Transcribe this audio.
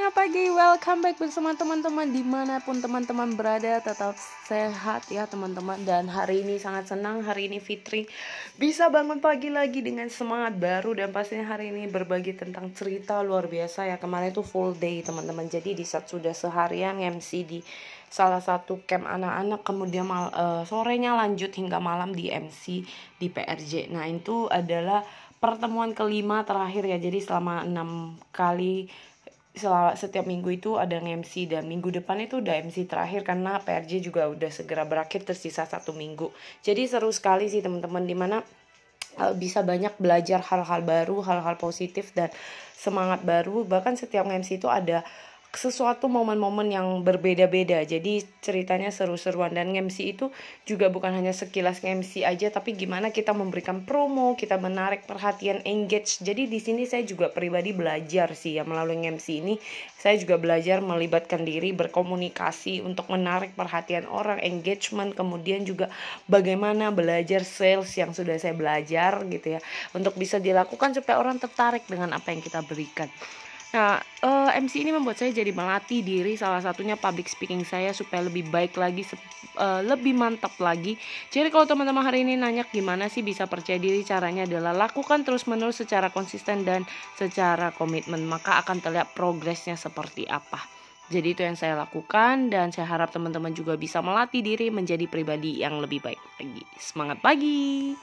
semangat pagi Welcome back bersama teman-teman Di mana pun teman-teman berada. Tetap sehat ya teman-teman. Dan hari ini sangat senang Hari ini Fitri Bisa bangun pagi lagi dengan semangat baru. Dan pastinya hari ini berbagi tentang cerita luar biasa ya. Kemarin itu full day teman-teman. Jadi di saat sudah seharian MC di salah satu camp anak-anak. Kemudian mal, uh, sorenya lanjut hingga malam di MC di PRJ. Nah itu adalah pertemuan kelima terakhir ya. Jadi selama enam kali selama setiap minggu itu ada MC dan minggu depan itu udah MC terakhir karena PRJ juga udah segera berakhir tersisa satu minggu. Jadi seru sekali sih teman-teman di mana uh, bisa banyak belajar hal-hal baru hal-hal positif dan semangat baru. Bahkan setiap MC itu ada sesuatu momen-momen yang berbeda-beda. Jadi ceritanya seru-seruan dan MC itu juga bukan hanya sekilas MC aja tapi gimana kita memberikan promo, kita menarik perhatian engage. Jadi di sini saya juga pribadi belajar sih ya melalui MC ini saya juga belajar melibatkan diri berkomunikasi untuk menarik perhatian orang, engagement, kemudian juga bagaimana belajar sales yang sudah saya belajar gitu ya untuk bisa dilakukan supaya orang tertarik dengan apa yang kita berikan. Nah, uh, eh, MC ini membuat saya jadi melatih diri salah satunya public speaking saya supaya lebih baik lagi, uh, lebih mantap lagi. Jadi kalau teman-teman hari ini nanya gimana sih bisa percaya diri, caranya adalah lakukan terus-menerus secara konsisten dan secara komitmen, maka akan terlihat progresnya seperti apa. Jadi itu yang saya lakukan dan saya harap teman-teman juga bisa melatih diri menjadi pribadi yang lebih baik lagi. Semangat pagi!